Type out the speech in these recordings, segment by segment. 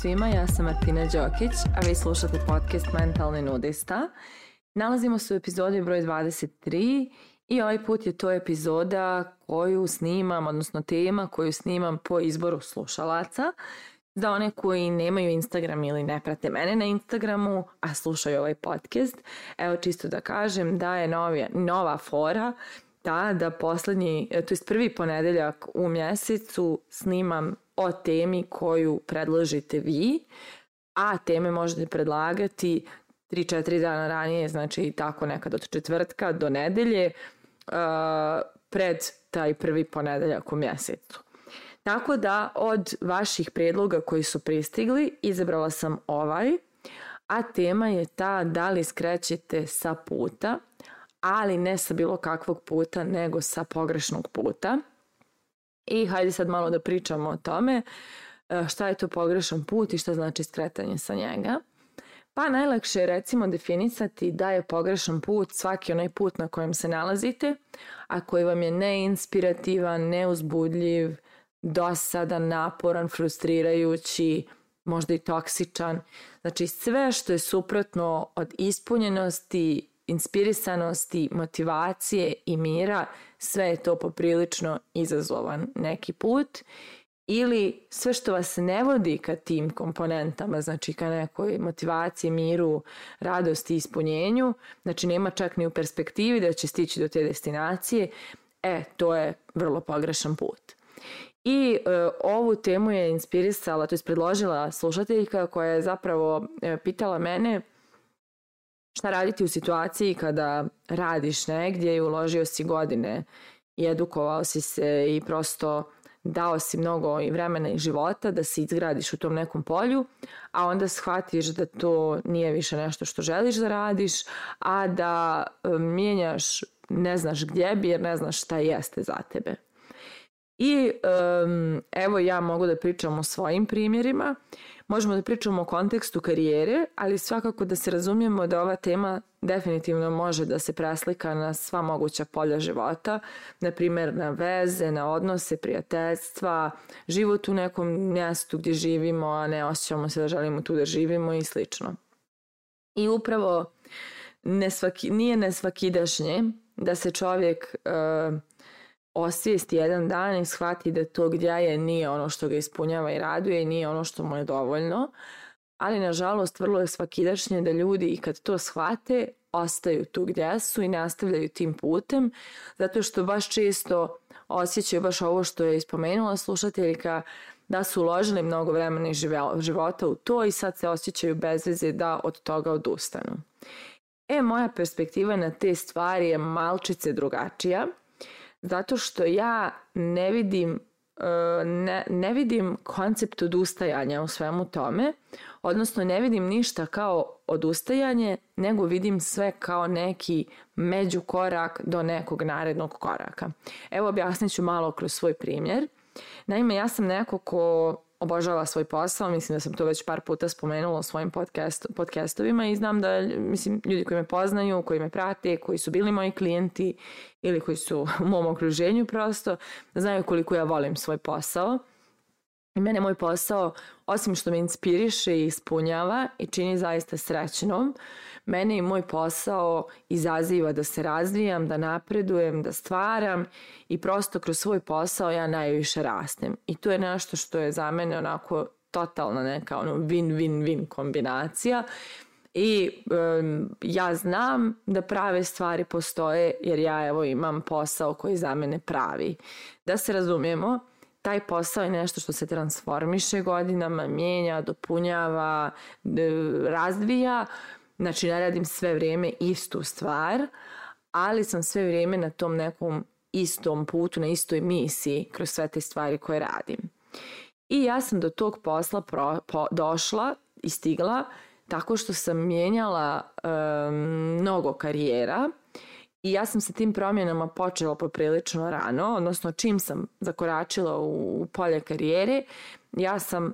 svima, ja sam Martina Đokić, a vi slušate podcast Mentalni nudista. Nalazimo se u epizodi broj 23 i ovaj put je to epizoda koju snimam, odnosno tema koju snimam po izboru slušalaca. Za one koji nemaju Instagram ili ne prate mene na Instagramu, a slušaju ovaj podcast, evo čisto da kažem da je novi, nova fora ta da poslednji, to je prvi ponedeljak u mjesecu snimam o temi koju predložite vi, a teme možete predlagati 3-4 dana ranije, znači tako nekad od četvrtka do nedelje, uh, pred taj prvi ponedeljak u mjesecu. Tako da od vaših predloga koji su pristigli izabrala sam ovaj, a tema je ta da li skrećete sa puta, ali ne sa bilo kakvog puta, nego sa pogrešnog puta. I hajde sad malo da pričamo o tome e, šta je to pogrešan put i šta znači skretanje sa njega. Pa najlakše je recimo definisati da je pogrešan put svaki onaj put na kojem se nalazite, a koji vam je neinspirativan, neuzbudljiv, dosadan, naporan, frustrirajući, možda i toksičan. Znači sve što je suprotno od ispunjenosti, inspirisanosti, motivacije i mira, sve je to poprilično izazovan neki put ili sve što vas ne vodi ka tim komponentama, znači ka nekoj motivaciji, miru, radosti i ispunjenju, znači nema čak ni u perspektivi da će stići do te destinacije, e, to je vrlo pogrešan put. I e, ovu temu je inspirisala, to je predložila slušateljka koja je zapravo e, pitala mene šta raditi u situaciji kada radiš negdje i uložio si godine i edukovao si se i prosto dao si mnogo i vremena i života da se izgradiš u tom nekom polju, a onda shvatiš da to nije više nešto što želiš da radiš, a da e, mijenjaš ne znaš gdje bi jer ne znaš šta jeste za tebe. I um, evo ja mogu da pričam o svojim primjerima možemo da pričamo o kontekstu karijere, ali svakako da se razumijemo da ova tema definitivno može da se preslika na sva moguća polja života, na primjer na veze, na odnose, prijateljstva, život u nekom mjestu gdje živimo, a ne osjećamo se da želimo tu da živimo i slično. I upravo ne svaki, nije nesvakidašnje da se čovjek uh, osvijesti jedan dan i shvati da to gdje je nije ono što ga ispunjava i raduje i nije ono što mu je dovoljno. Ali nažalost vrlo je svakidašnje da ljudi i kad to shvate ostaju tu gdje su i nastavljaju tim putem zato što baš često osjećaju baš ovo što je ispomenula slušateljka da su uložili mnogo vremena i života u to i sad se osjećaju bez veze da od toga odustanu. E, moja perspektiva na te stvari je malčice drugačija – Zato što ja ne vidim eh, ne, ne vidim koncept odustajanja u svemu tome, odnosno ne vidim ništa kao odustajanje, nego vidim sve kao neki međukorak do nekog narednog koraka. Evo objasniću malo kroz svoj primjer. Naime, ja sam neko ko obožava svoj posao, mislim da sam to već par puta spomenula u svojim podcast, podcastovima i znam da mislim, ljudi koji me poznaju, koji me prate, koji su bili moji klijenti ili koji su u mom okruženju prosto, da znaju koliko ja volim svoj posao Mene moj posao, osim što me inspiriše i ispunjava i čini zaista srećnom, mene i moj posao izaziva da se razvijam, da napredujem, da stvaram i prosto kroz svoj posao ja najviše rastem. I to je nešto što je za mene onako totalna neka ono win-win-win kombinacija i um, ja znam da prave stvari postoje jer ja evo imam posao koji za mene pravi. Da se razumijemo, taj posao je nešto što se transformiše godinama, mijenja, dopunjava, e, razvija. Znači, ne radim sve vrijeme istu stvar, ali sam sve vrijeme na tom nekom istom putu, na istoj misiji kroz sve te stvari koje radim. I ja sam do tog posla pro, po, došla i stigla tako što sam mijenjala um, mnogo karijera, I ja sam sa tim promjenama počela poprilično rano, odnosno čim sam zakoračila u, u polje karijere, ja sam uh,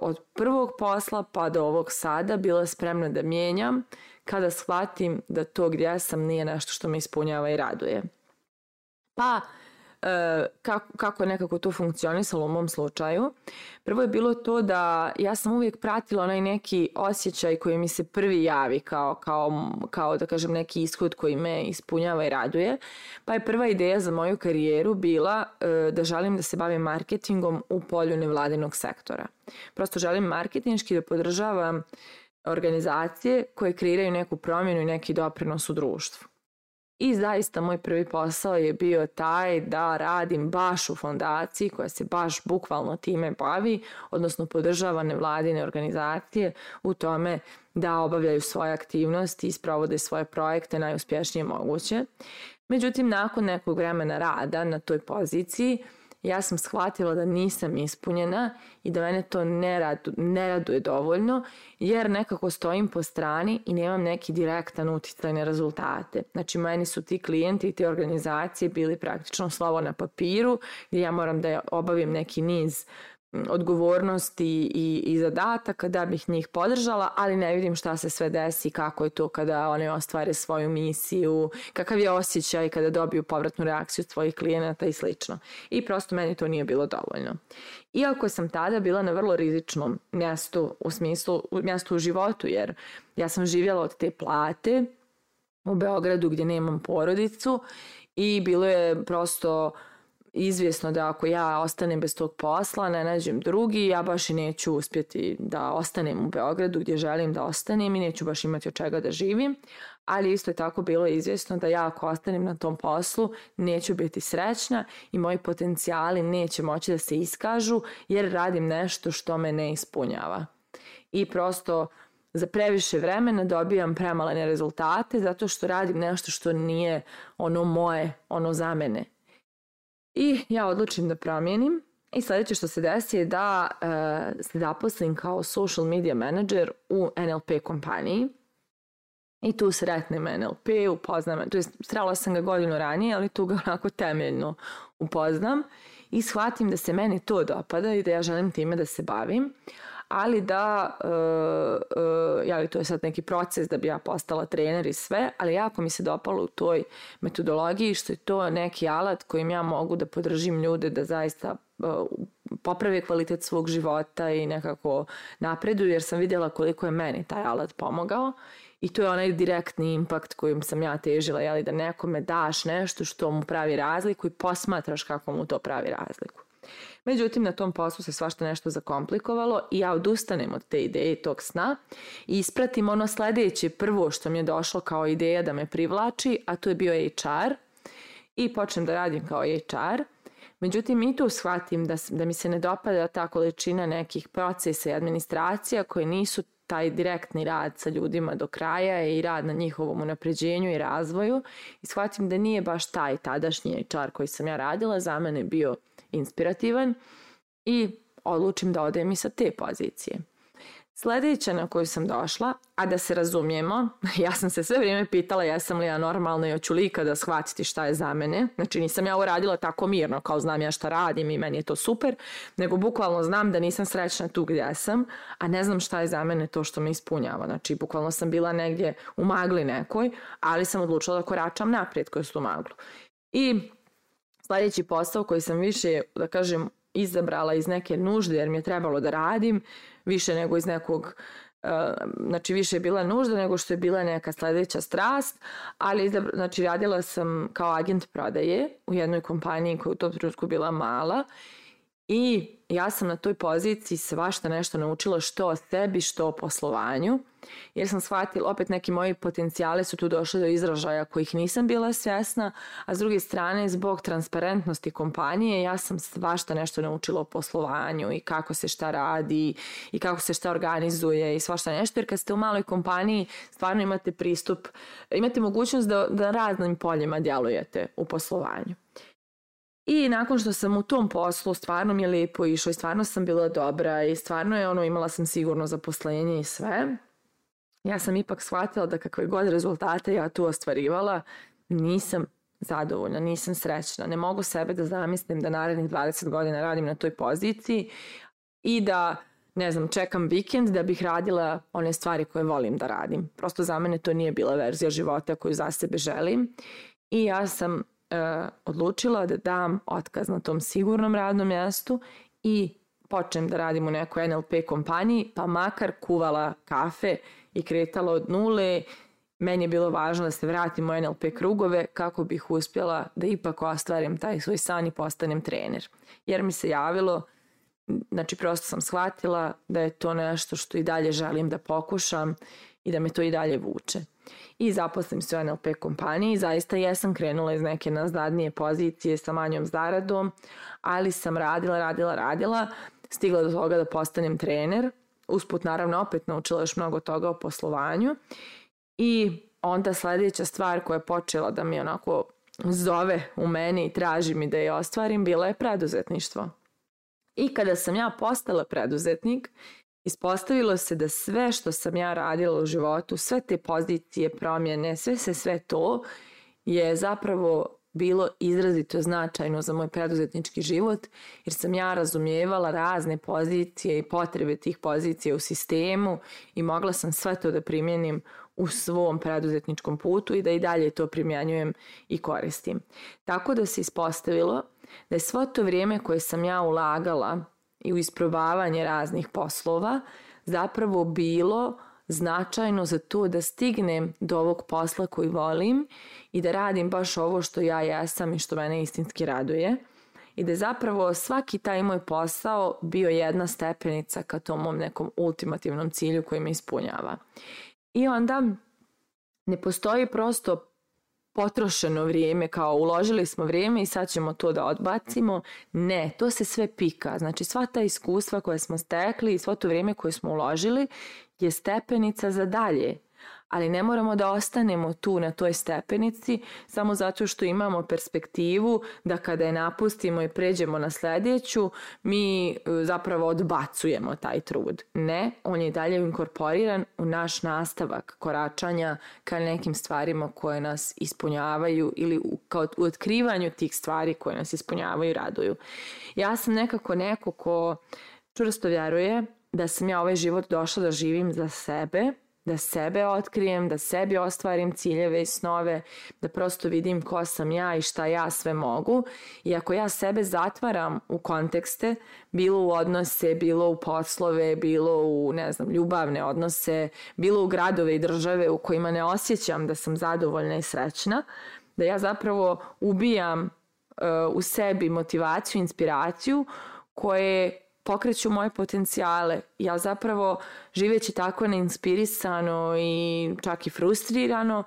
od prvog posla pa do ovog sada bila spremna da mijenjam kada shvatim da to gdje ja sam nije nešto što me ispunjava i raduje. Pa, uh, Eh, kako, kako je nekako to funkcionisalo u mom slučaju. Prvo je bilo to da ja sam uvijek pratila onaj neki osjećaj koji mi se prvi javi kao, kao, kao da kažem neki ishod koji me ispunjava i raduje. Pa je prva ideja za moju karijeru bila eh, da želim da se bavim marketingom u polju nevladinog sektora. Prosto želim marketinški da podržavam organizacije koje kreiraju neku promjenu i neki doprinos u društvu. I zaista moj prvi posao je bio taj da radim baš u fondaciji koja se baš bukvalno time bavi, odnosno podržava nevladine organizacije u tome da obavljaju svoje aktivnosti i sprovode svoje projekte najuspješnije moguće. Međutim, nakon nekog vremena rada na toj poziciji, ja sam shvatila da nisam ispunjena i da mene to ne, radu, ne raduje dovoljno jer nekako stojim po strani i nemam neki direktan uticaj na rezultate. Znači meni su ti klijenti i te organizacije bili praktično slovo na papiru gdje ja moram da obavim neki niz odgovornosti i, i zadataka da bih njih podržala, ali ne vidim šta se sve desi, kako je to kada one ostvare svoju misiju, kakav je osjećaj kada dobiju povratnu reakciju svojih klijenata i slično. I prosto meni to nije bilo dovoljno. Iako sam tada bila na vrlo rizičnom mjestu u smislu, mjestu u životu, jer ja sam živjela od te plate u Beogradu gdje nemam porodicu i bilo je prosto izvjesno da ako ja ostanem bez tog posla, ne nađem drugi, ja baš i neću uspjeti da ostanem u Beogradu gdje želim da ostanem i neću baš imati od čega da živim, ali isto je tako bilo izvjesno da ja ako ostanem na tom poslu neću biti srećna i moji potencijali neće moći da se iskažu jer radim nešto što me ne ispunjava. I prosto za previše vremena dobijam premalene rezultate zato što radim nešto što nije ono moje, ono za mene. I ja odlučim da promijenim. I sledeće što se desi je da e, se zaposlim kao social media manager u NLP kompaniji. I tu sretnem NLP, upoznam, to je strala sam ga godinu ranije, ali tu ga onako temeljno upoznam i shvatim da se meni to dopada i da ja želim time da se bavim ali da, e, e, ja li to je sad neki proces da bi ja postala trener i sve, ali jako mi se dopalo u toj metodologiji što je to neki alat kojim ja mogu da podržim ljude da zaista e, poprave kvalitet svog života i nekako napreduju jer sam vidjela koliko je meni taj alat pomogao i to je onaj direktni impakt kojim sam ja težila, jeli, da nekome daš nešto što mu pravi razliku i posmatraš kako mu to pravi razliku. Međutim, na tom poslu se svašta nešto zakomplikovalo i ja odustanem od te ideje tog sna i ispratim ono sledeće prvo što mi je došlo kao ideja da me privlači, a to je bio HR i počnem da radim kao HR. Međutim, i tu shvatim da, da mi se ne dopada ta količina nekih procesa i administracija koje nisu taj direktni rad sa ljudima do kraja i rad na njihovom unapređenju i razvoju i shvatim da nije baš taj tadašnji HR koji sam ja radila za mene bio inspirativan i odlučim da odem i sa te pozicije. Sledeća na koju sam došla, a da se razumijemo, ja sam se sve vrijeme pitala jesam li ja normalna i hoću li ikada shvatiti šta je za mene. Znači nisam ja ovo radila tako mirno kao znam ja šta radim i meni je to super, nego bukvalno znam da nisam srećna tu gdje sam, a ne znam šta je za mene to što me ispunjava. Znači bukvalno sam bila negdje u magli nekoj, ali sam odlučila da koračam naprijed kroz tu maglu. I sledeći posao koji sam više, da kažem, izabrala iz neke nužde jer mi je trebalo da radim, više nego iz nekog e, znači više je bila nužda nego što je bila neka sledeća strast, ali znači radila sam kao agent prodaje u jednoj kompaniji koja je u tom trenutku bila mala I ja sam na toj poziciji svašta nešto naučila što o sebi, što o poslovanju, jer sam shvatila, opet neki moji potencijali su tu došli do izražaja kojih nisam bila svjesna, a s druge strane, zbog transparentnosti kompanije, ja sam svašta nešto naučila o poslovanju i kako se šta radi i kako se šta organizuje i svašta nešto, jer kad ste u maloj kompaniji, stvarno imate pristup, imate mogućnost da, da raznim poljima djelujete u poslovanju. I nakon što sam u tom poslu, stvarno mi je lepo išlo i stvarno sam bila dobra i stvarno je ono, imala sam sigurno zaposlenje i sve. Ja sam ipak shvatila da kakve god rezultate ja tu ostvarivala, nisam zadovoljna, nisam srećna. Ne mogu sebe da zamislim da narednih 20 godina radim na toj poziciji i da ne znam, čekam vikend da bih radila one stvari koje volim da radim. Prosto za mene to nije bila verzija života koju za sebe želim. I ja sam E, odlučila da dam otkaz na tom sigurnom radnom mjestu i počnem da radim u nekoj NLP kompaniji, pa makar kuvala kafe i kretala od nule, meni je bilo važno da se vratim u NLP krugove kako bih uspjela da ipak ostvarim taj svoj san i postanem trener. Jer mi se javilo, znači prosto sam shvatila da je to nešto što i dalje želim da pokušam i da me to i dalje vuče. I zaposlim se u NLP kompaniji, zaista jesam krenula iz neke nazadnije pozicije sa manjom zaradom, ali sam radila, radila, radila, stigla do toga da postanem trener, usput naravno opet naučila još mnogo toga o poslovanju i onda sledeća stvar koja je počela da mi onako zove u meni i traži mi da je ostvarim, bilo je preduzetništvo. I kada sam ja postala preduzetnik Ispostavilo se da sve što sam ja radila u životu, sve te pozicije, promjene, sve se sve to je zapravo bilo izrazito značajno za moj preduzetnički život jer sam ja razumijevala razne pozicije i potrebe tih pozicija u sistemu i mogla sam sve to da primjenim u svom preduzetničkom putu i da i dalje to primjenjujem i koristim. Tako da se ispostavilo da je svo to vrijeme koje sam ja ulagala i u isprobavanje raznih poslova zapravo bilo značajno za to da stignem do ovog posla koji volim i da radim baš ovo što ja jesam i što mene istinski raduje i da je zapravo svaki taj moj posao bio jedna stepenica ka tom mom nekom ultimativnom cilju koji me ispunjava. I onda ne postoji prosto potrošeno vrijeme, kao uložili smo vrijeme i sad ćemo to da odbacimo. Ne, to se sve pika. Znači sva ta iskustva koje smo stekli i svo to vrijeme koje smo uložili je stepenica za dalje ali ne moramo da ostanemo tu na toj stepenici samo zato što imamo perspektivu da kada je napustimo i pređemo na sledeću, mi e, zapravo odbacujemo taj trud. Ne, on je dalje inkorporiran u naš nastavak koračanja ka nekim stvarima koje nas ispunjavaju ili u, kao, u otkrivanju tih stvari koje nas ispunjavaju i raduju. Ja sam nekako neko ko čvrsto vjeruje da sam ja ovaj život došla da živim za sebe, da sebe otkrijem, da sebi ostvarim ciljeve i snove, da prosto vidim ko sam ja i šta ja sve mogu. I ako ja sebe zatvaram u kontekste, bilo u odnose, bilo u poslove, bilo u, ne znam, ljubavne odnose, bilo u gradove i države u kojima ne osjećam da sam zadovoljna i srećna, da ja zapravo ubijam uh, u sebi motivaciju, inspiraciju koje pokreću moje potencijale. Ja zapravo živeći tako neinspirisano i čak i frustrirano,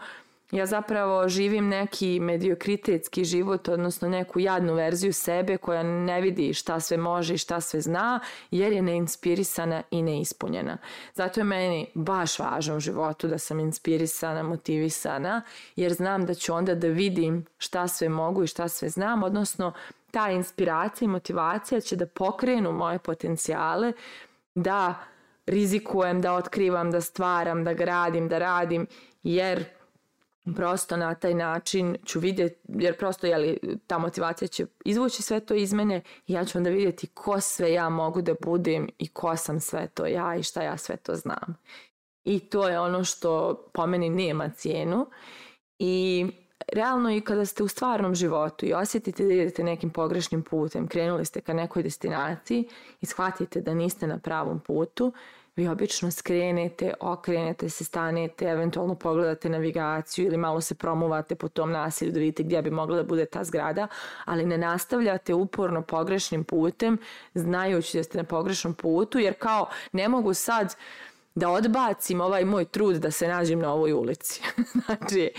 ja zapravo živim neki mediokritetski život, odnosno neku jadnu verziju sebe koja ne vidi šta sve može i šta sve zna, jer je neinspirisana i neispunjena. Zato je meni baš važno u životu da sam inspirisana, motivisana, jer znam da ću onda da vidim šta sve mogu i šta sve znam, odnosno ta inspiracija i motivacija će da pokrenu moje potencijale, da rizikujem, da otkrivam, da stvaram, da gradim, da radim, jer prosto na taj način ću vidjeti, jer prosto jeli, ta motivacija će izvući sve to iz mene i ja ću onda vidjeti ko sve ja mogu da budem i ko sam sve to ja i šta ja sve to znam. I to je ono što po meni nema cijenu i realno i kada ste u stvarnom životu i osjetite da idete nekim pogrešnim putem, krenuli ste ka nekoj destinaciji i shvatite da niste na pravom putu, vi obično skrenete, okrenete se, stanete, eventualno pogledate navigaciju ili malo se promuvate po tom nasilju da vidite gdje bi mogla da bude ta zgrada, ali ne nastavljate uporno pogrešnim putem znajući da ste na pogrešnom putu jer kao ne mogu sad da odbacim ovaj moj trud da se nađem na ovoj ulici. znači,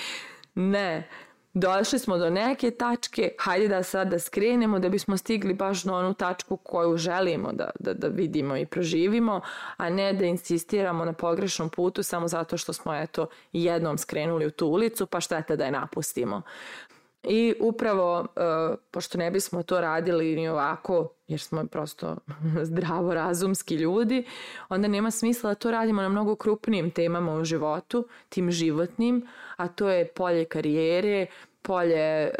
Ne, došli smo do neke tačke, hajde da sad da skrenemo da bismo stigli baš na onu tačku koju želimo da, da, da vidimo i proživimo, a ne da insistiramo na pogrešnom putu samo zato što smo eto jednom skrenuli u tu ulicu pa šteta da je napustimo. I upravo, e, pošto ne bismo to radili ni ovako, jer smo prosto zdravo razumski ljudi, onda nema smisla da to radimo na mnogo krupnijim temama u životu, tim životnim, a to je polje karijere, polje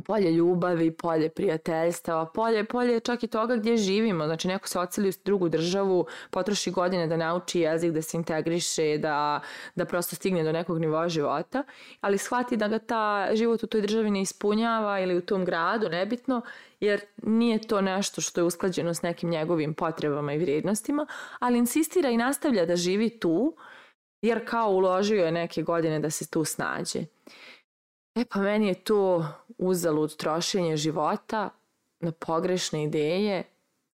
polje ljubavi, polje prijateljstava, polje, polje čak i toga gdje živimo. Znači neko se oceli u drugu državu, potroši godine da nauči jezik, da se integriše, da, da prosto stigne do nekog nivoa života, ali shvati da ga ta život u toj državi ne ispunjava ili u tom gradu, nebitno, jer nije to nešto što je usklađeno s nekim njegovim potrebama i vrijednostima, ali insistira i nastavlja da živi tu, jer kao uložio je neke godine da se tu snađe. E pa meni je to uzalud trošenje života na pogrešne ideje,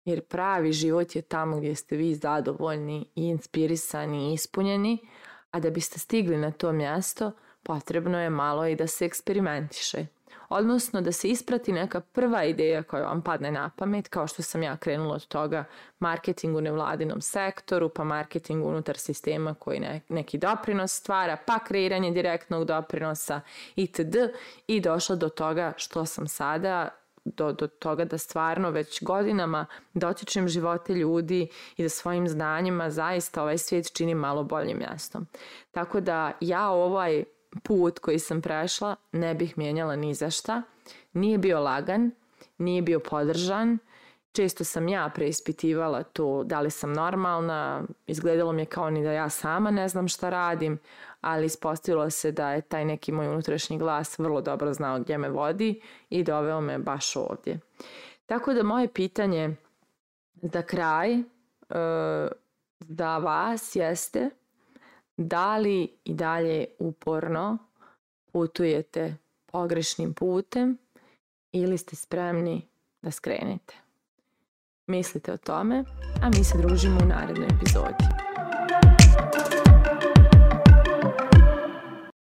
jer pravi život je tamo gdje ste vi zadovoljni i inspirisani i ispunjeni, a da biste stigli na to mjesto potrebno je malo i da se eksperimentiše odnosno da se isprati neka prva ideja koja vam padne na pamet, kao što sam ja krenula od toga marketing u nevladinom sektoru, pa marketing unutar sistema koji ne, neki doprinos stvara, pa kreiranje direktnog doprinosa itd. i došla do toga što sam sada do, do toga da stvarno već godinama dotičem živote ljudi i da svojim znanjima zaista ovaj svijet čini malo boljim mjestom. Tako da ja ovaj put koji sam prešla ne bih mijenjala ni za šta. Nije bio lagan, nije bio podržan. Često sam ja preispitivala to da li sam normalna, izgledalo mi je kao ni da ja sama ne znam šta radim, ali ispostavilo se da je taj neki moj unutrašnji glas vrlo dobro znao gdje me vodi i doveo me baš ovdje. Tako da moje pitanje za kraj e, za vas jeste da li i dalje uporno putujete pogrešnim putem ili ste spremni da skrenete. Mislite o tome, a mi se družimo u narednoj epizodi.